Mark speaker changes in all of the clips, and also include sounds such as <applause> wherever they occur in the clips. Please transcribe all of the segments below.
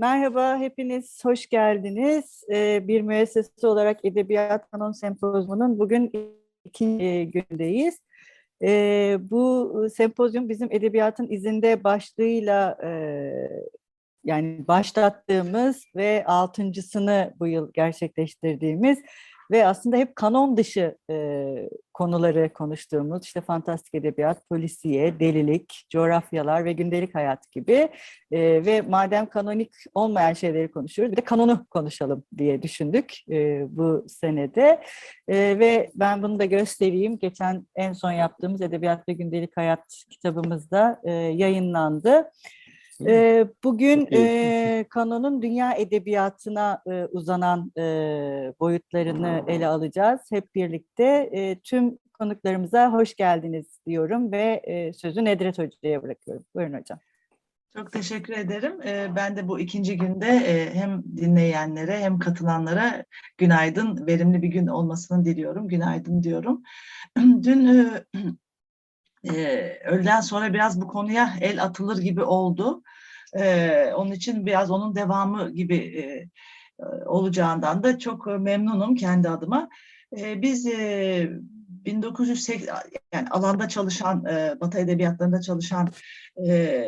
Speaker 1: Merhaba, hepiniz hoş geldiniz. Ee, bir müessese olarak Edebiyat Kanon Sempozyumu'nun bugün ikinci e, gündeyiz. Ee, bu sempozyum bizim Edebiyatın izinde başlığıyla e, yani başlattığımız ve altıncısını bu yıl gerçekleştirdiğimiz ve aslında hep kanon dışı e, konuları konuştuğumuz işte fantastik edebiyat, polisiye, delilik, coğrafyalar ve gündelik hayat gibi e, ve madem kanonik olmayan şeyleri konuşuyoruz bir de kanonu konuşalım diye düşündük e, bu senede e, ve ben bunu da göstereyim. Geçen en son yaptığımız Edebiyat ve Gündelik Hayat kitabımızda e, yayınlandı. E, bugün e, kanonun dünya edebiyatına e, uzanan e, boyutlarını ele alacağız. Hep birlikte e, tüm konuklarımıza hoş geldiniz diyorum ve e, sözü Nedret Hoca'ya bırakıyorum. Buyurun hocam.
Speaker 2: Çok teşekkür ederim. Ben de bu ikinci günde hem dinleyenlere hem katılanlara günaydın, verimli bir gün olmasını diliyorum. Günaydın diyorum. <clears throat> Dün e, öğleden sonra biraz bu konuya el atılır gibi oldu. E, onun için biraz onun devamı gibi e, olacağından da çok memnunum kendi adıma. E, biz e, 1980 yani alanda çalışan, e, Batı edebiyatlarında çalışan e,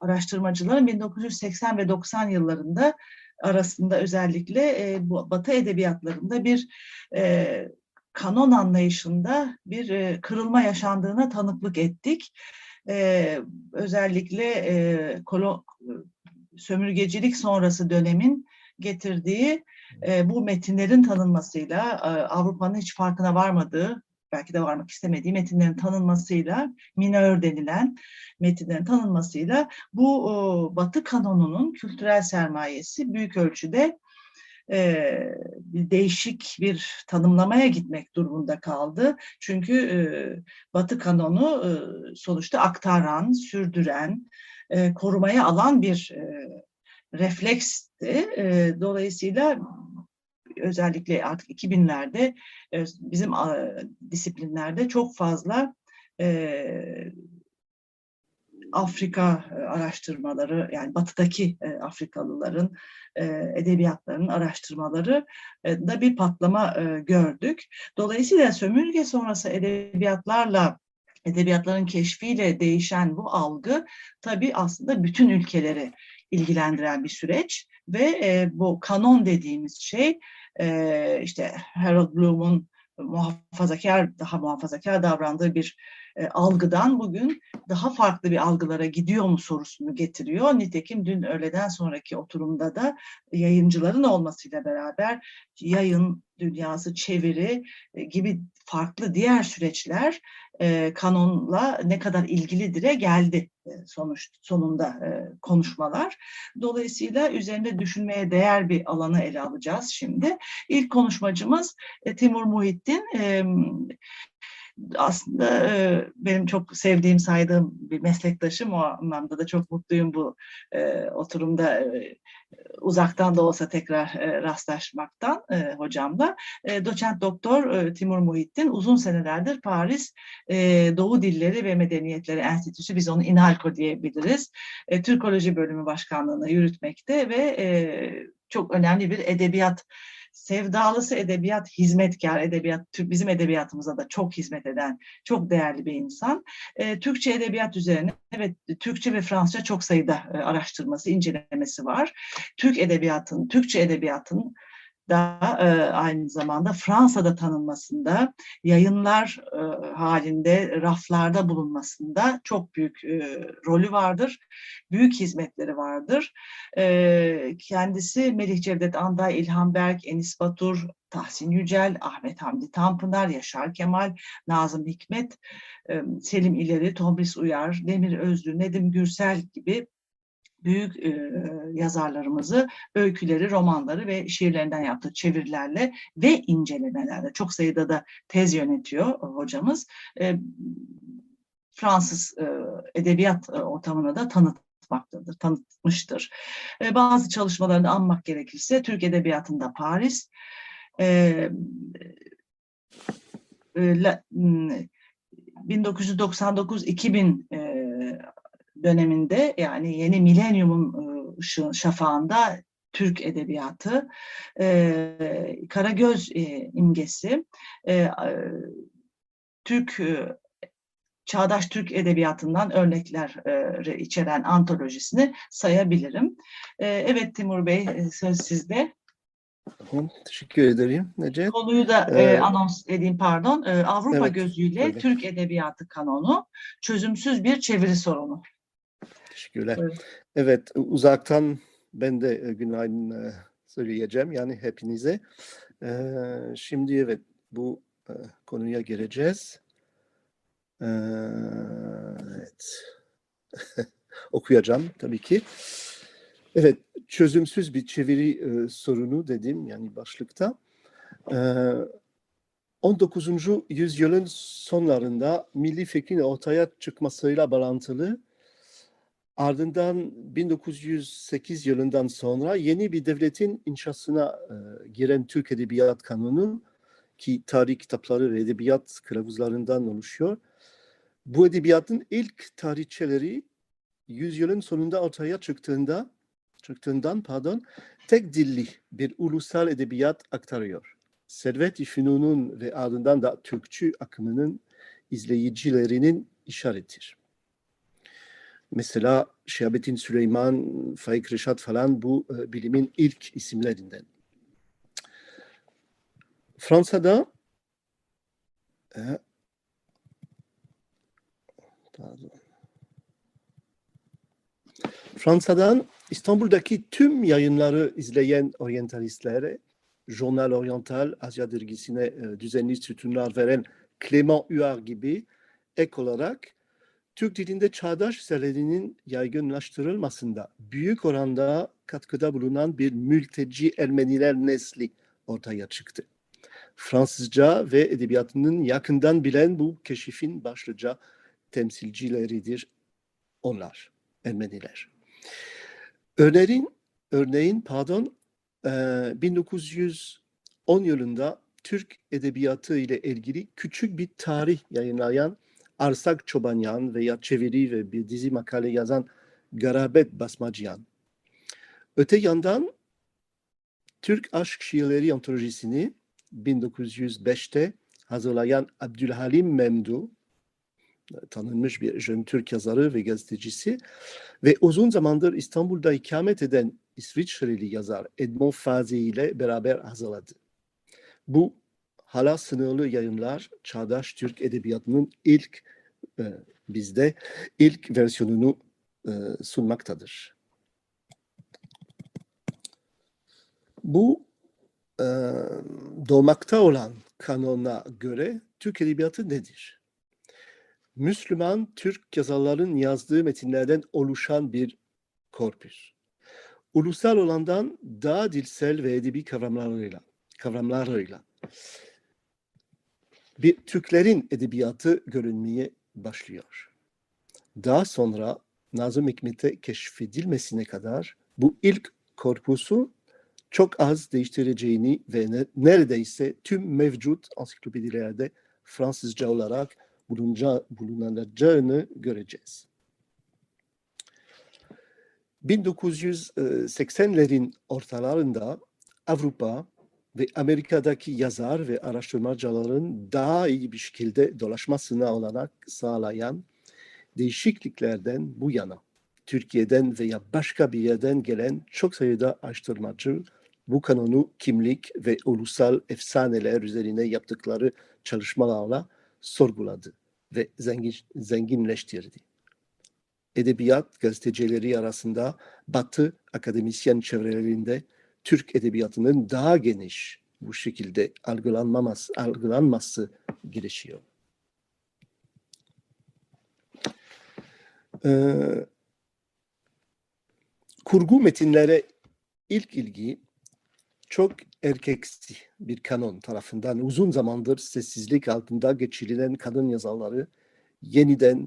Speaker 2: araştırmacıların 1980 ve 90 yıllarında arasında özellikle e, bu Batı edebiyatlarında bir e, kanon anlayışında bir e, kırılma yaşandığına tanıklık ettik. E, özellikle e, sömürgecilik sonrası dönemin getirdiği bu metinlerin tanınmasıyla Avrupa'nın hiç farkına varmadığı belki de varmak istemediği metinlerin tanınmasıyla, minör denilen metinlerin tanınmasıyla bu Batı kanonunun kültürel sermayesi büyük ölçüde e, değişik bir tanımlamaya gitmek durumunda kaldı. Çünkü e, Batı kanonu e, sonuçta aktaran, sürdüren, e, korumaya alan bir e, refleksti. E, dolayısıyla özellikle artık 2000'lerde e, bizim e, disiplinlerde çok fazla e, Afrika e, araştırmaları yani batıdaki e, Afrikalıların e, edebiyatlarının araştırmaları da bir patlama gördük. Dolayısıyla sömürge sonrası edebiyatlarla edebiyatların keşfiyle değişen bu algı tabii aslında bütün ülkeleri ilgilendiren bir süreç ve bu kanon dediğimiz şey işte Harold Bloom'un muhafazakar, daha muhafazakar davrandığı bir e, algıdan bugün daha farklı bir algılara gidiyor mu sorusunu getiriyor. Nitekim dün öğleden sonraki oturumda da yayıncıların olmasıyla beraber yayın dünyası, çeviri e, gibi farklı diğer süreçler e, kanonla ne kadar ilgilidire geldi sonuç sonunda e, konuşmalar. Dolayısıyla üzerinde düşünmeye değer bir alanı ele alacağız şimdi. İlk konuşmacımız e, Timur Muhittin. E, aslında e, benim çok sevdiğim, saydığım bir meslektaşım. O anlamda da çok mutluyum bu e, oturumda e, uzaktan da olsa tekrar rastlaşmaktan hocamla. Doçent doktor Timur Muhittin uzun senelerdir Paris Doğu Dilleri ve Medeniyetleri Enstitüsü, biz onu İNALCO diyebiliriz. Türkoloji Bölümü Başkanlığı'nı yürütmekte ve çok önemli bir edebiyat sevdalısı edebiyat, hizmetkar edebiyat, bizim edebiyatımıza da çok hizmet eden, çok değerli bir insan. E, Türkçe edebiyat üzerine, evet Türkçe ve Fransızca çok sayıda e, araştırması, incelemesi var. Türk edebiyatın, Türkçe edebiyatın da e, aynı zamanda Fransa'da tanınmasında, yayınlar e, halinde raflarda bulunmasında çok büyük e, rolü vardır. Büyük hizmetleri vardır. E, kendisi Melih Cevdet Anday, İlhan Berk, Enis Batur, Tahsin Yücel, Ahmet Hamdi Tanpınar, Yaşar Kemal, Nazım Hikmet, e, Selim İleri, Tomris Uyar, Demir Özlü, Nedim Gürsel gibi büyük e, yazarlarımızı öyküleri, romanları ve şiirlerinden yaptığı çevirilerle ve incelemelerle çok sayıda da tez yönetiyor hocamız. E, Fransız e, edebiyat ortamına da tanıtmaktadır, tanıtmıştır. E, bazı çalışmalarını anmak gerekirse Türk Edebiyatı'nda Paris, e, e, 1999-2000 döneminde yani yeni milenyumun ışığın şafağında Türk edebiyatı, e, Karagöz e, imgesi, e, Türk e, çağdaş Türk edebiyatından örnekler e, içeren antolojisini sayabilirim. E, evet Timur Bey söz sizde.
Speaker 3: Tamam, teşekkür ederim Necdet.
Speaker 2: Konuyu da e, anons edeyim pardon. E, Avrupa
Speaker 3: evet,
Speaker 2: gözüyle
Speaker 3: öyle.
Speaker 2: Türk edebiyatı kanonu, çözümsüz bir çeviri sorunu.
Speaker 3: Teşekkürler.
Speaker 2: Evet.
Speaker 3: Evet, uzaktan ben de e, günaydın e, söyleyeceğim yani hepinize. E, Şimdi evet bu konuya geleceğiz. E, Evet. <laughs> Okuyacağım tabii ki. Evet, çözümsüz bir çeviri sorunu dedim yani başlıkta. E, 19. yüzyılın sonlarında milli fikrin ortaya çıkmasıyla bağlantılı Ardından 1908 yılından sonra yeni bir devletin inşasına e, giren Türk Edebiyat Kanunu ki tarih kitapları ve edebiyat kılavuzlarından oluşuyor. Bu edebiyatın ilk tarihçeleri yüzyılın sonunda ortaya çıktığında çıktığından pardon tek dilli bir ulusal edebiyat aktarıyor. Servet-i Fünun'un ve ardından da Türkçü akımının izleyicilerinin işaretidir. Mesela Şehabettin Süleyman, Faik Reşat falan bu e, bilimin ilk isimlerinden. Fransa'da e. Fransa'dan İstanbul'daki tüm yayınları izleyen oryantalistlere Journal Oriental, Asya dergisine e, düzenli sütunlar veren Clément Huard gibi ek olarak Türk dilinde çağdaş eserlerinin yaygınlaştırılmasında büyük oranda katkıda bulunan bir mülteci Ermeniler nesli ortaya çıktı. Fransızca ve edebiyatının yakından bilen bu keşifin başlıca temsilcileridir onlar, Ermeniler. Örneğin, örneğin pardon, e, 1910 yılında Türk edebiyatı ile ilgili küçük bir tarih yayınlayan Arsak Çobanyan veya çeviri ve bir dizi makale yazan Garabet Basmacıyan. Öte yandan Türk Aşk Şiirleri antolojisini 1905'te hazırlayan Abdülhalim Memdu, tanınmış bir Jön Türk yazarı ve gazetecisi ve uzun zamandır İstanbul'da ikamet eden İsviçreli yazar Edmond Fazi ile beraber hazırladı. Bu hala sınırlı yayınlar çağdaş Türk edebiyatının ilk e, bizde ilk versiyonunu e, sunmaktadır. Bu e, doğmakta olan kanona göre Türk edebiyatı nedir? Müslüman Türk yazarların yazdığı metinlerden oluşan bir korpüs. Ulusal olandan daha dilsel ve edebi kavramlarıyla, kavramlarıyla bir Türklerin edebiyatı görünmeye başlıyor. Daha sonra Nazım Hikmet'e keşfedilmesine kadar bu ilk korpusu çok az değiştireceğini ve ne- neredeyse tüm mevcut ansiklopedilerde Fransızca olarak bulunca, bulunacağını göreceğiz. 1980'lerin ortalarında Avrupa ve Amerika'daki yazar ve araştırmacıların daha iyi bir şekilde dolaşmasına olanak sağlayan değişikliklerden bu yana Türkiye'den veya başka bir yerden gelen çok sayıda araştırmacı bu kanonu kimlik ve ulusal efsaneler üzerine yaptıkları çalışmalarla sorguladı ve zengin, zenginleştirdi. Edebiyat gazetecileri arasında Batı akademisyen çevrelerinde Türk edebiyatının daha geniş bu şekilde algılanmaması, algılanması gelişiyor. Ee, kurgu metinlere ilk ilgi çok erkeksi bir kanon tarafından uzun zamandır sessizlik altında geçirilen kadın yazarları yeniden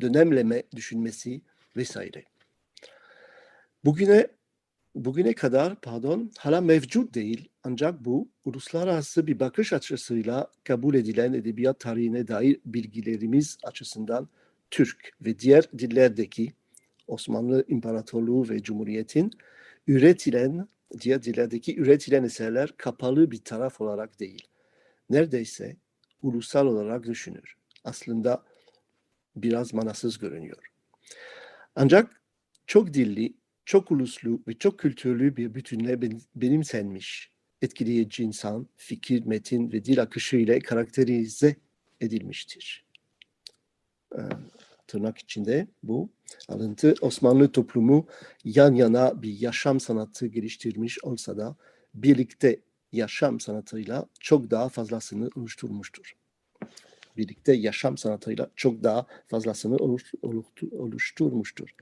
Speaker 3: dönemleme düşünmesi vesaire. Bugüne bugüne kadar pardon hala mevcut değil ancak bu uluslararası bir bakış açısıyla kabul edilen edebiyat tarihine dair bilgilerimiz açısından Türk ve diğer dillerdeki Osmanlı İmparatorluğu ve Cumhuriyet'in üretilen, diğer dillerdeki üretilen eserler kapalı bir taraf olarak değil. Neredeyse ulusal olarak düşünür. Aslında biraz manasız görünüyor. Ancak çok dilli, çok uluslu ve çok kültürlü bir bütünle ben- benimsenmiş, etkileyici insan, fikir, metin ve dil akışı ile karakterize edilmiştir. Ee, tırnak içinde bu alıntı Osmanlı toplumu yan yana bir yaşam sanatı geliştirmiş olsa da birlikte yaşam sanatıyla çok daha fazlasını oluşturmuştur. Birlikte yaşam sanatıyla çok daha fazlasını oluş- oluştu- oluşturmuştur.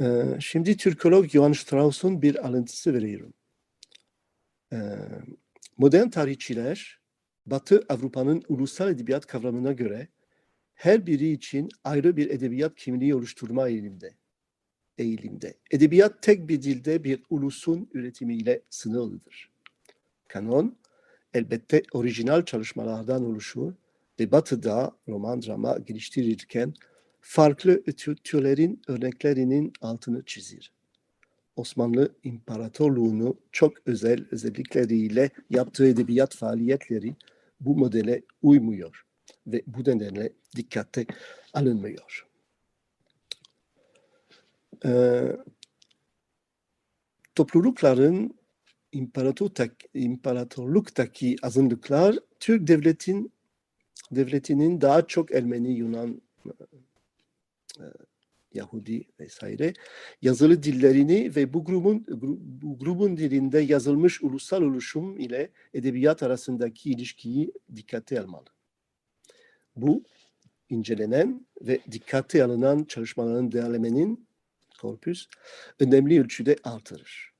Speaker 3: Ee, şimdi Türkolog Johann Strauss'un bir alıntısı veriyorum. Ee, modern tarihçiler Batı Avrupa'nın ulusal edebiyat kavramına göre her biri için ayrı bir edebiyat kimliği oluşturma eğilimde. eğilimde. Edebiyat tek bir dilde bir ulusun üretimiyle sınırlıdır. Kanon elbette orijinal çalışmalardan oluşur ve Batı'da roman drama geliştirilirken farklı türlerin örneklerinin altını çizir. Osmanlı İmparatorluğu'nu çok özel özellikleriyle yaptığı edebiyat faaliyetleri bu modele uymuyor ve bu nedenle dikkate alınmıyor. Ee, toplulukların imparatorluk, imparatorluktaki azınlıklar Türk devletin devletinin daha çok Ermeni, Yunan, Yahudi vesaire yazılı dillerini ve bu grubun gru- bu grubun dilinde yazılmış ulusal oluşum ile edebiyat arasındaki ilişkiyi dikkate almalı. Bu incelenen ve dikkate alınan çalışmaların değerlemenin korpus önemli ölçüde artırır.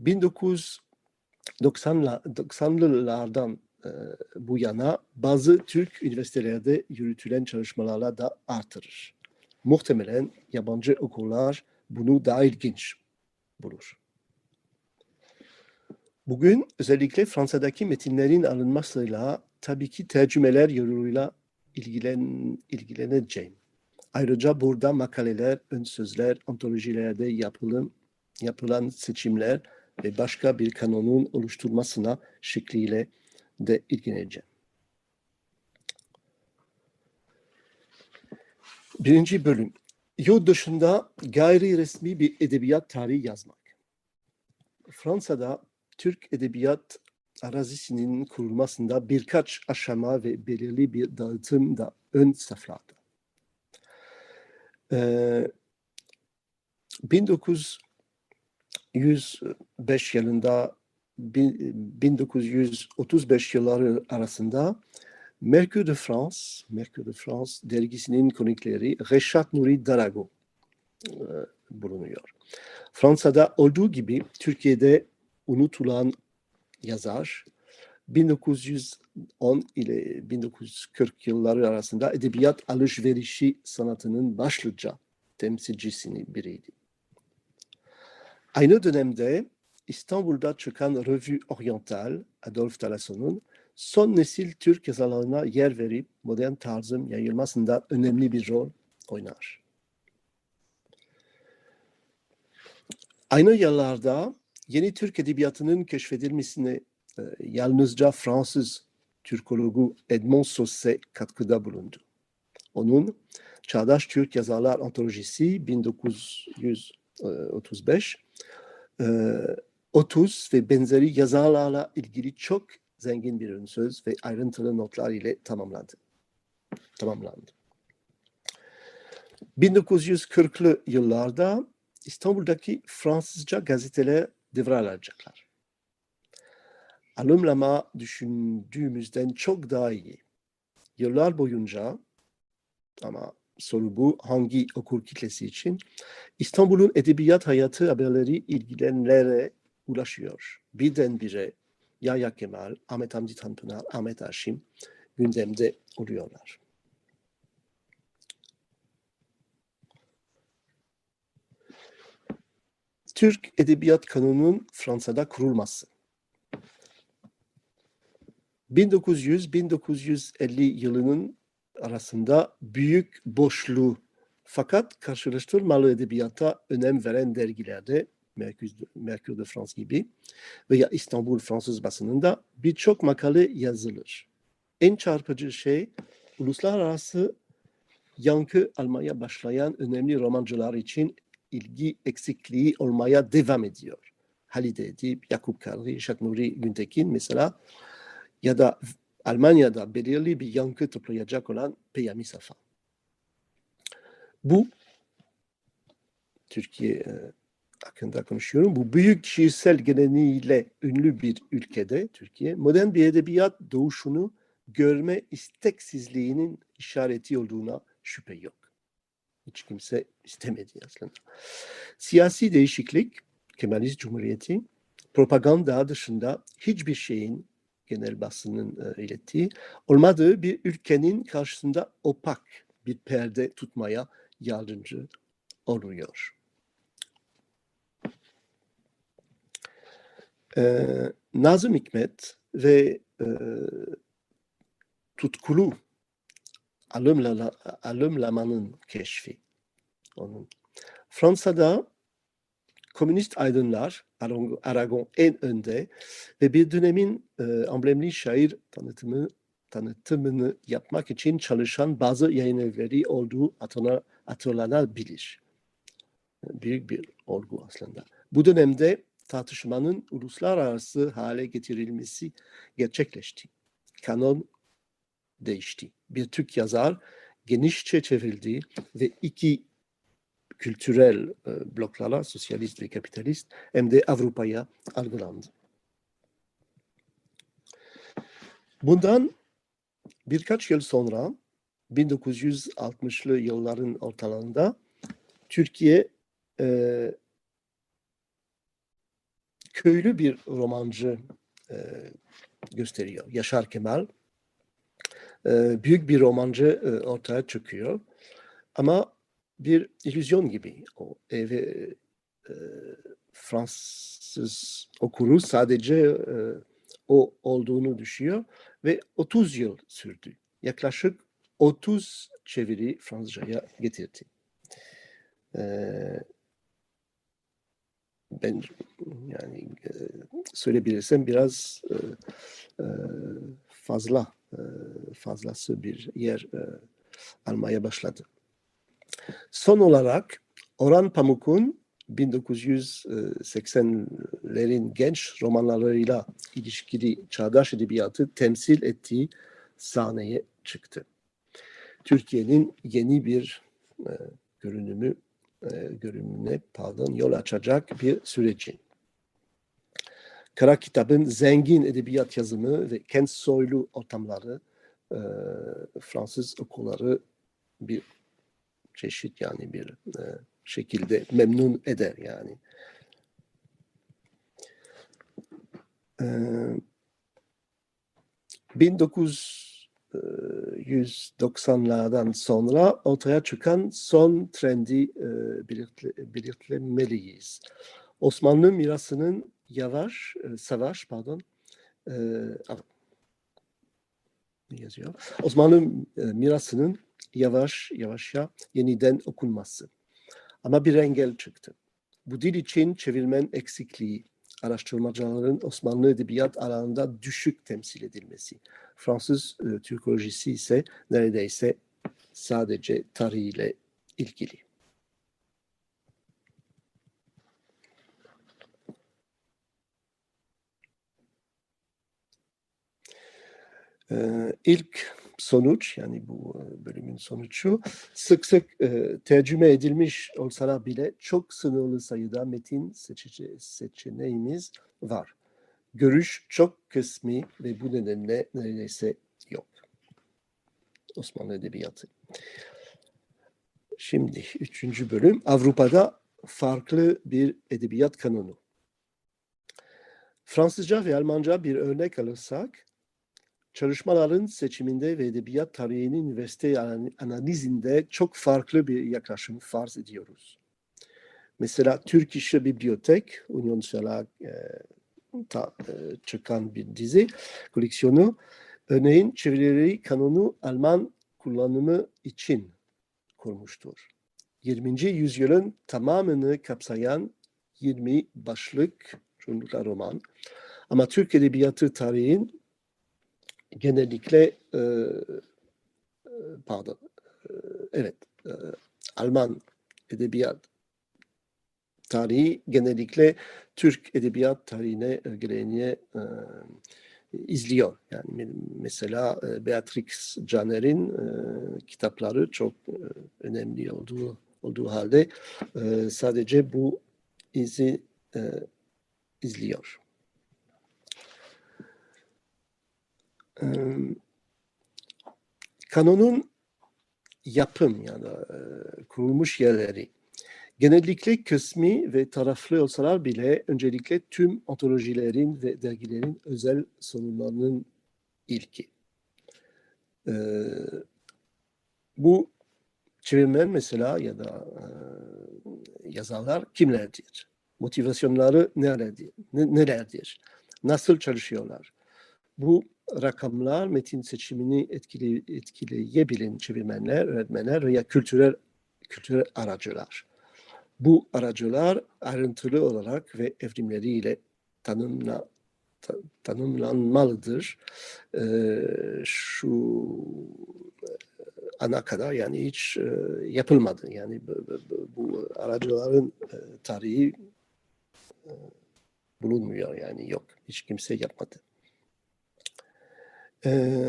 Speaker 3: 1990'lardan e, bu yana bazı Türk üniversitelerde yürütülen çalışmalarla da artırır. Muhtemelen yabancı okullar bunu daha ilginç bulur. Bugün özellikle Fransa'daki metinlerin alınmasıyla tabii ki tercümeler yoluyla ilgilen, ilgileneceğim. Ayrıca burada makaleler, ön sözler, antolojilerde yapılan, yapılan seçimler ve başka bir kanonun oluşturmasına şekliyle de ilgileneceğim. Birinci bölüm. Yurt dışında gayri resmi bir edebiyat tarihi yazmak. Fransa'da Türk edebiyat arazisinin kurulmasında birkaç aşama ve belirli bir dağıtım da ön saflarda. Ee, 1905 yılında bin- 1935 yılları arasında Mercure de France, Mercure de France dergisinin kronikleri Reşat Nuri Darago e, bulunuyor. Fransa'da olduğu gibi Türkiye'de unutulan yazar 1910 ile 1940 yılları arasında edebiyat alışverişi sanatının başlıca temsilcisini biriydi. Aynı dönemde İstanbul'da çıkan Revue Oriental, Adolphe Talasson'un son nesil Türk yazarlarına yer verip modern tarzın yayılmasında önemli bir rol oynar. Aynı yıllarda yeni Türk edebiyatının keşfedilmesine e, yalnızca Fransız Türkologu Edmond Saussay katkıda bulundu. Onun Çağdaş Türk Yazarlar Antolojisi 1935 e, 30 ve benzeri yazarlarla ilgili çok zengin bir ön söz ve ayrıntılı notlar ile tamamlandı. Tamamlandı. 1940'lı yıllarda İstanbul'daki Fransızca gazeteler devralacaklar. Alımlama düşündüğümüzden çok daha iyi. Yıllar boyunca ama soru bu hangi okul kitlesi için İstanbul'un edebiyat hayatı haberleri ilgilenenlere ulaşıyor. Birdenbire Yahya Kemal, Ahmet Hamdi Tanpınar, Ahmet Haşim gündemde oluyorlar. Türk Edebiyat Kanunu'nun Fransa'da kurulması. 1900-1950 yılının arasında büyük boşluğu Fakat karşılaştırmalı edebiyata önem veren dergilerde Mercure de France gibi veya İstanbul Fransız basınında birçok makale yazılır. En çarpıcı şey uluslararası yankı almaya başlayan önemli romancılar için ilgi eksikliği olmaya devam ediyor. Halide Edip, Yakup Kadri, Jacques Nuri Güntekin mesela ya da Almanya'da belirli bir yankı toplayacak olan Peyami Safa. Bu Türkiye e, hakkında konuşuyorum. Bu büyük şiirsel geleneğiyle ünlü bir ülkede Türkiye modern bir edebiyat doğuşunu görme isteksizliğinin işareti olduğuna şüphe yok. Hiç kimse istemedi aslında. Siyasi değişiklik, Kemalist Cumhuriyeti, propaganda dışında hiçbir şeyin genel basının e, ilettiği olmadığı bir ülkenin karşısında opak bir perde tutmaya yardımcı oluyor. Ee, Nazım Hikmet ve e, tutkulu alımlala, alımlamanın keşfi. Onun. Fransa'da komünist aydınlar Aragon en önde ve bir dönemin e, amblemli şair tanıtımı tanıtımını yapmak için çalışan bazı yayın evleri olduğu hatırlanabilir. Büyük bir olgu aslında. Bu dönemde tartışmanın uluslararası hale getirilmesi gerçekleşti. Kanon değişti. Bir Türk yazar genişçe çevrildi ve iki kültürel e, bloklara, sosyalist ve kapitalist hem de Avrupa'ya algılandı. Bundan birkaç yıl sonra 1960'lı yılların ortalarında Türkiye e, köylü bir romancı e, gösteriyor. Yaşar Kemal. E, büyük bir romancı e, ortaya çıkıyor. Ama bir illüzyon gibi o evi e, Fransız okuru sadece e, o olduğunu düşünüyor ve 30 yıl sürdü. Yaklaşık 30 çeviri Fransızcaya getirdi. Ee, ben yani e, söyleyebilirsem biraz e, e, fazla e, fazlası bir yer almaya başladı. Son olarak Orhan Pamuk'un 1980'lerin genç romanlarıyla ilişkili çağdaş edebiyatı temsil ettiği sahneye çıktı. Türkiye'nin yeni bir e, görünümü görünümüne pardon yol açacak bir sürecin. Kara kitabın zengin edebiyat yazımı ve kent soylu ortamları e, Fransız okulları bir çeşit yani bir e, şekilde memnun eder yani. E, 1990'lardan sonra ortaya çıkan son trendi e, belirtle. Osmanlı mirasının yavaş, e, savaş pardon, e, yazıyor. Osmanlı mirasının yavaş yavaşça yeniden okunması. Ama bir engel çıktı. Bu dil için çevirmen eksikliği, araştırmacıların Osmanlı edebiyat alanında düşük temsil edilmesi. Fransız e, Türkolojisi ise neredeyse sadece tarihiyle ilgili. Ee, ilk sonuç yani bu e, bölümün sonucu sık sık e, tercüme edilmiş olsalar bile çok sınırlı sayıda metin seçici, seçeneğimiz var. Görüş çok kısmi ve bu nedenle neredeyse yok. Osmanlı Edebiyatı. Şimdi üçüncü bölüm Avrupa'da farklı bir edebiyat kanunu. Fransızca ve Almanca bir örnek alırsak çalışmaların seçiminde ve edebiyat tarihinin üniversite analizinde çok farklı bir yaklaşım farz ediyoruz. Mesela Türk İşi Bibliotek, Union Solar e, ta, e, çıkan bir dizi koleksiyonu, örneğin çevirileri kanunu Alman kullanımı için kurmuştur. 20. yüzyılın tamamını kapsayan 20 başlık çoğunlukla roman. Ama Türk Edebiyatı tarihin genellikle e, e, pardon e, evet e, Alman edebiyat tarihi genellikle Türk edebiyat tarihine e, geleneğe e, izliyor. Yani mesela e, Beatrix Caner'in e, kitapları çok e, önemli olduğu olduğu halde e, sadece bu izi e, izliyor. E, kanonun yapım ya da kurulmuş yerleri genellikle kısmi ve taraflı olsalar bile öncelikle tüm antolojilerin ve dergilerin özel sorunlarının ilki. Bu çevirmen mesela ya da yazarlar kimlerdir? Motivasyonları nelerdir? Ne, nelerdir? Nasıl çalışıyorlar? Bu rakamlar metin seçimini etkile, etkileyebilen çevirmenler, öğretmenler veya kültürel kültürel aracılar. Bu aracılar ayrıntılı olarak ve evrimleriyle tanımla, ta, tanımlanmalıdır. Ee, şu ana kadar yani hiç e, yapılmadı. Yani bu, bu, bu aracıların e, tarihi e, bulunmuyor yani yok. Hiç kimse yapmadı. E,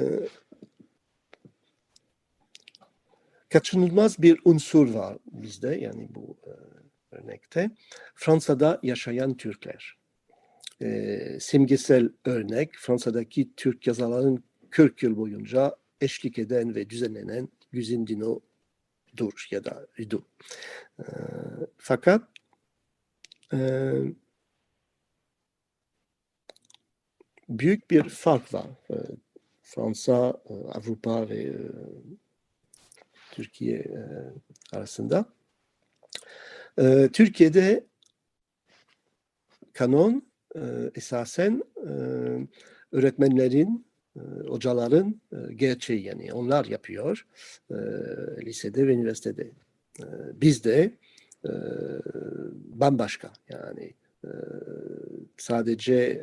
Speaker 3: kaçınılmaz bir unsur var bizde yani bu e, örnekte. Fransa'da yaşayan Türkler. E, simgesel örnek Fransa'daki Türk yazarların 40 yıl boyunca eşlik eden ve düzenlenen Güzin Dino'dur ya da Ridu. E, fakat e, büyük bir fark var. E, Fransa, e, Avrupa ve e, Türkiye e, arasında. Türkiye'de kanon esasen öğretmenlerin hocaların gerçeği yani onlar yapıyor lisede ve üniversitede. Bizde bambaşka yani sadece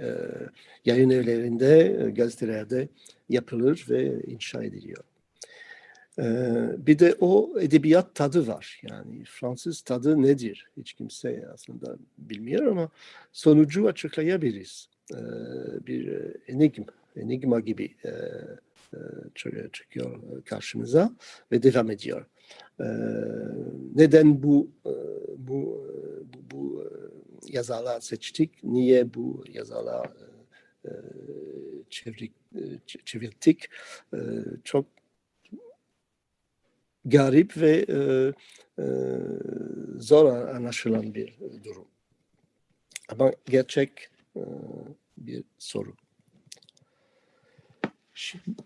Speaker 3: yayın evlerinde, gazetelerde yapılır ve inşa ediliyor. Bir de o edebiyat tadı var. Yani Fransız tadı nedir? Hiç kimse aslında bilmiyor ama sonucu açıklayabiliriz. Bir enigma enigma gibi e, e, çıkıyor karşımıza ve devam ediyor. E, neden bu e, bu bu, bu e, yazarlar seçtik? Niye bu yazarlar e, çevirik, çevirdik? E, çok garip ve e, e, zor anlaşılan bir durum. Ama gerçek e, bir soru.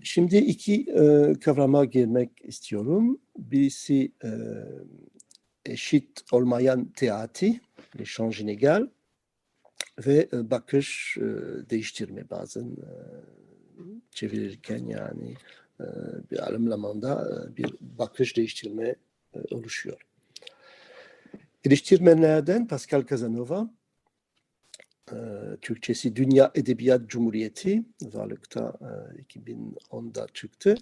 Speaker 3: Şimdi iki e, kavrama girmek istiyorum. Birisi e, eşit olmayan teati, l'échange inégal ve e, bakış e, değiştirme bazen e, çevirirken yani e, bir alımlamanda e, bir bakış değiştirme e, oluşuyor. Eleştirmenlerden Pascal Casanova e, Türkçesi Dünya Edebiyat Cumhuriyeti varlıkta e, 2010'da çıktı.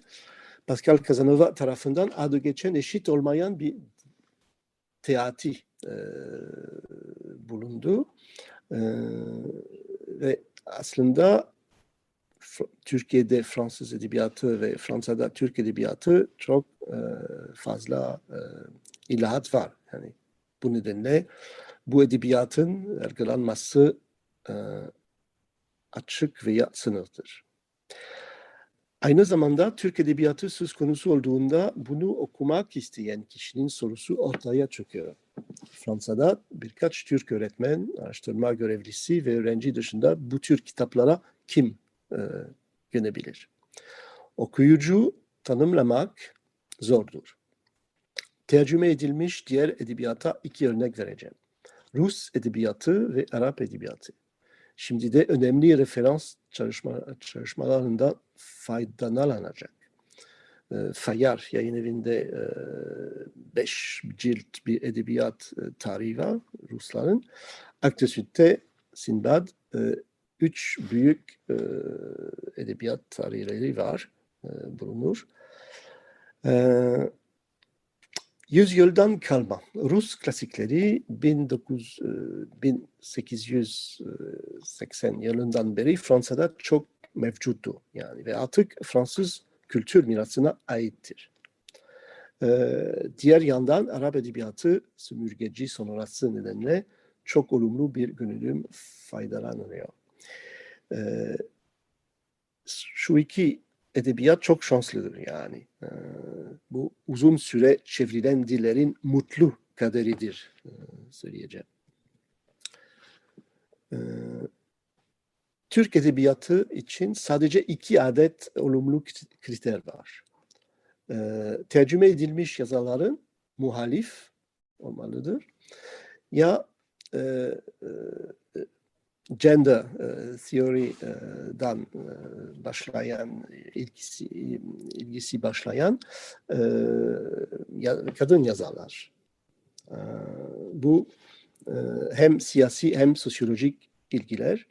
Speaker 3: Pascal Casanova tarafından adı geçen eşit olmayan bir teati e, bulundu. E, ve aslında Türkiye'de Fransız edebiyatı ve Fransa'da Türk edebiyatı çok e, fazla e, ilahat var. Yani bu nedenle bu edebiyatın yargılanması e, açık veya sınırdır. Aynı zamanda Türk Edebiyatı söz konusu olduğunda bunu okumak isteyen kişinin sorusu ortaya çıkıyor. Fransa'da birkaç Türk öğretmen, araştırma görevlisi ve öğrenci dışında bu tür kitaplara kim e, yönebilir? Okuyucu tanımlamak zordur. Tercüme edilmiş diğer edebiyata iki örnek vereceğim. Rus edebiyatı ve Arap edebiyatı. Şimdi de önemli referans çalışma, çalışmalarında faydalanacak. e, Fayar yayın evinde e, beş cilt bir edebiyat e, tarihi var Rusların. Aktüsütte Sinbad e, üç büyük e, edebiyat tarihleri var, e, bulunur. E, yüzyıldan kalma Rus klasikleri 19, e, 1880 yılından beri Fransa'da çok mevcuttu. Yani ve artık Fransız kültür mirasına aittir. Ee, diğer yandan Arap edebiyatı sömürgeci sonrası nedenle çok olumlu bir görünüm faydalanıyor. Ee, şu iki edebiyat çok şanslıdır yani. Ee, bu uzun süre çevrilen dillerin mutlu kaderidir e, söyleyeceğim. Ee, Türk edebiyatı için sadece iki adet olumlu kriter var. Ee, tercüme edilmiş yazarların muhalif olmalıdır. Ya e, e, gender e, theory'dan e, başlayan ilgisi, ilgisi başlayan e, ya, kadın yazarlar. E, bu e, hem siyasi hem sosyolojik ilgiler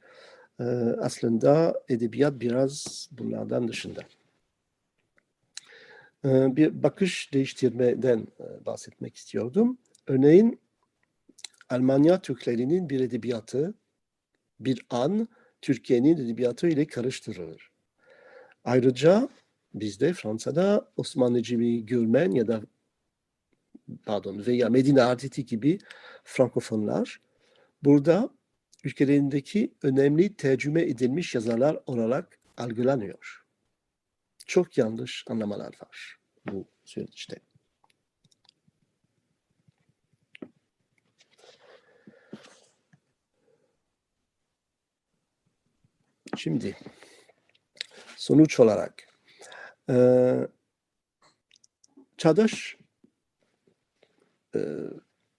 Speaker 3: e, aslında edebiyat biraz bunlardan dışında. E, bir bakış değiştirmeden e, bahsetmek istiyordum. Örneğin Almanya Türklerinin bir edebiyatı bir an Türkiye'nin edebiyatı ile karıştırılır. Ayrıca bizde Fransa'da Osmanlıcı bir Gürmen ya da pardon veya Medine Arditi gibi Frankofonlar burada ülkelerindeki önemli tercüme edilmiş yazarlar olarak algılanıyor. Çok yanlış anlamalar var bu süreçte. Şimdi sonuç olarak e, çağdaş e,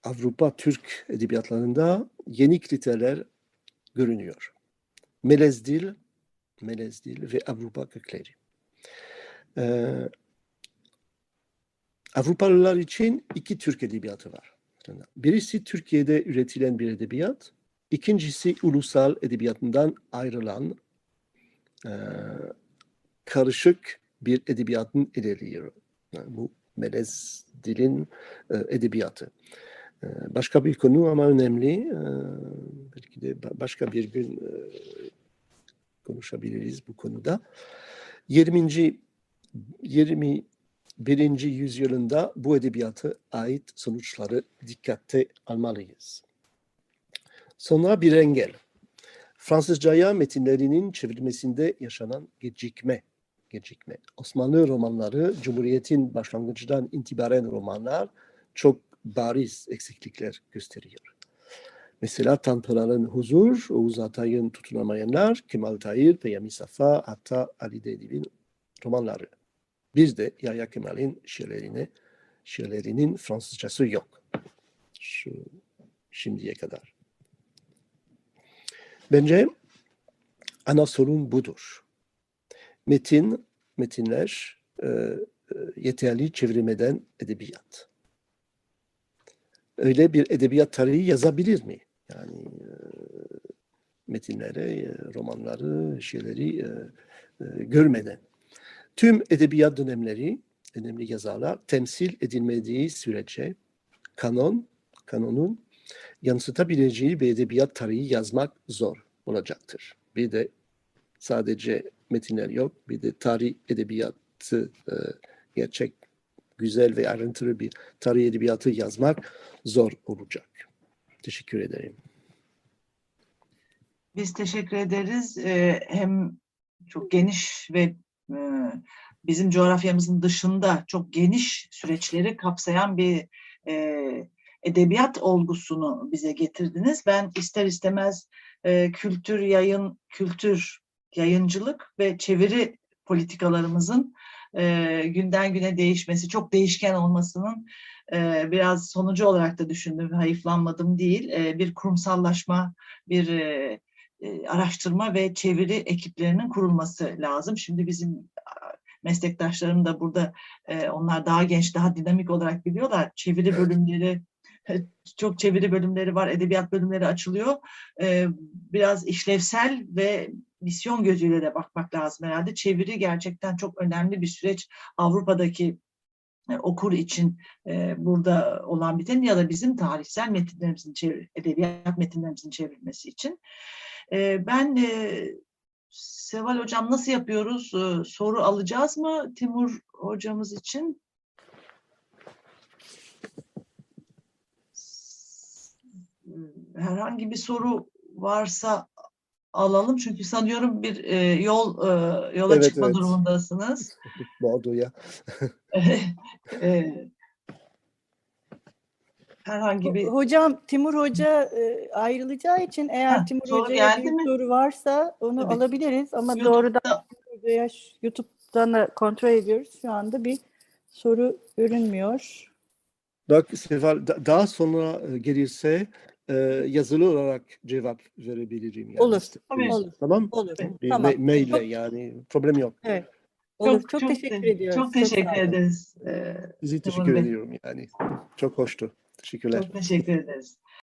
Speaker 3: Avrupa Türk edebiyatlarında yeni kriterler görünüyor. Melez dil, melez dil ve Avrupa kökleri. Ee, Avrupalılar için iki Türk edebiyatı var. Birisi Türkiye'de üretilen bir edebiyat, ikincisi ulusal edebiyatından ayrılan e, karışık bir edebiyatın ilerliyor. Yani bu melez dilin e, edebiyatı. E, başka bir konu ama önemli. E, belki de başka bir gün e, konuşabiliriz bu konuda. 20. 21. yüzyılında bu edebiyatı ait sonuçları dikkate almalıyız. Sonra bir engel. Fransızcaya metinlerinin çevrilmesinde yaşanan gecikme. gecikme. Osmanlı romanları, Cumhuriyet'in başlangıcından itibaren romanlar çok bariz eksiklikler gösteriyor. Mesela Tanpınar'ın Huzur, Oğuz Atay'ın Tutunamayanlar, Kemal Tahir, Peyami Safa, hatta Ali Dediv'in romanları. Bizde Yahya Kemal'in şiirlerine, şiirlerinin Fransızcası yok. Şu şimdiye kadar. Bence ana sorun budur. Metin, metinler e, e, yeterli çevirmeden edebiyat. Öyle bir edebiyat tarihi yazabilir mi? Yani e, metinleri, e, romanları, şiirleri e, e, görmeden. Tüm edebiyat dönemleri, önemli yazarlar temsil edilmediği sürece kanon, kanonun yansıtabileceği bir edebiyat tarihi yazmak zor olacaktır. Bir de sadece metinler yok, bir de tarih edebiyatı e, gerçek, güzel ve ayrıntılı bir tarih edebiyatı yazmak zor olacak. Teşekkür ederim.
Speaker 2: Biz teşekkür ederiz. Ee, hem çok geniş ve e, bizim coğrafyamızın dışında çok geniş süreçleri kapsayan bir e, edebiyat olgusunu bize getirdiniz. Ben ister istemez e, kültür yayın, kültür yayıncılık ve çeviri politikalarımızın e, günden güne değişmesi, çok değişken olmasının e, biraz sonucu olarak da düşündüm, hayıflanmadım değil. E, bir kurumsallaşma, bir e, e, araştırma ve çeviri ekiplerinin kurulması lazım. Şimdi bizim meslektaşlarım da burada e, onlar daha genç, daha dinamik olarak biliyorlar. Çeviri bölümleri, <laughs> çok çeviri bölümleri var, edebiyat bölümleri açılıyor. E, biraz işlevsel ve misyon gözüyle de bakmak lazım herhalde. Çeviri gerçekten çok önemli bir süreç. Avrupa'daki e, okur için e, burada olan biten ya da bizim tarihsel metinlerimizin, çevir, edebiyat metinlerimizin çevrilmesi için. E, ben e, Seval Hocam nasıl yapıyoruz? Soru alacağız mı Timur Hocamız için? Herhangi bir soru varsa alalım çünkü sanıyorum bir e, yol e, yola
Speaker 3: Evet,
Speaker 2: çıkma
Speaker 3: evet.
Speaker 2: durumundasınız. <laughs>
Speaker 3: Bordo'ya. <laughs>
Speaker 2: E, herhangi bir
Speaker 1: Hocam Timur Hoca e, ayrılacağı için eğer
Speaker 2: Ha,
Speaker 1: Timur Hoca'ya bir
Speaker 2: mi?
Speaker 1: soru varsa onu
Speaker 2: Tabii.
Speaker 1: alabiliriz ama
Speaker 2: YouTube'da-
Speaker 1: doğrudan Hoca'ya YouTube'dan da kontrol ediyoruz. Şu anda bir soru görünmüyor.
Speaker 3: Bak Seval da- daha sonra e, gelirse e, yazılı olarak cevap verebilirim. Yani
Speaker 1: Olur,
Speaker 3: isterseniz.
Speaker 1: olur.
Speaker 3: Tamam.
Speaker 1: Olur.
Speaker 3: Bir
Speaker 1: Tamam.
Speaker 3: ma- maille yani problem yok.
Speaker 1: Evet. Olur. Çok, teşekkür
Speaker 2: te-
Speaker 1: ediyoruz.
Speaker 2: Çok teşekkür
Speaker 1: olun.
Speaker 2: ederiz. E,
Speaker 3: Sizi teşekkür
Speaker 2: Bey.
Speaker 3: ediyorum yani. Çok hoştu. Teşekkürler.
Speaker 2: çok teşekkür ederiz.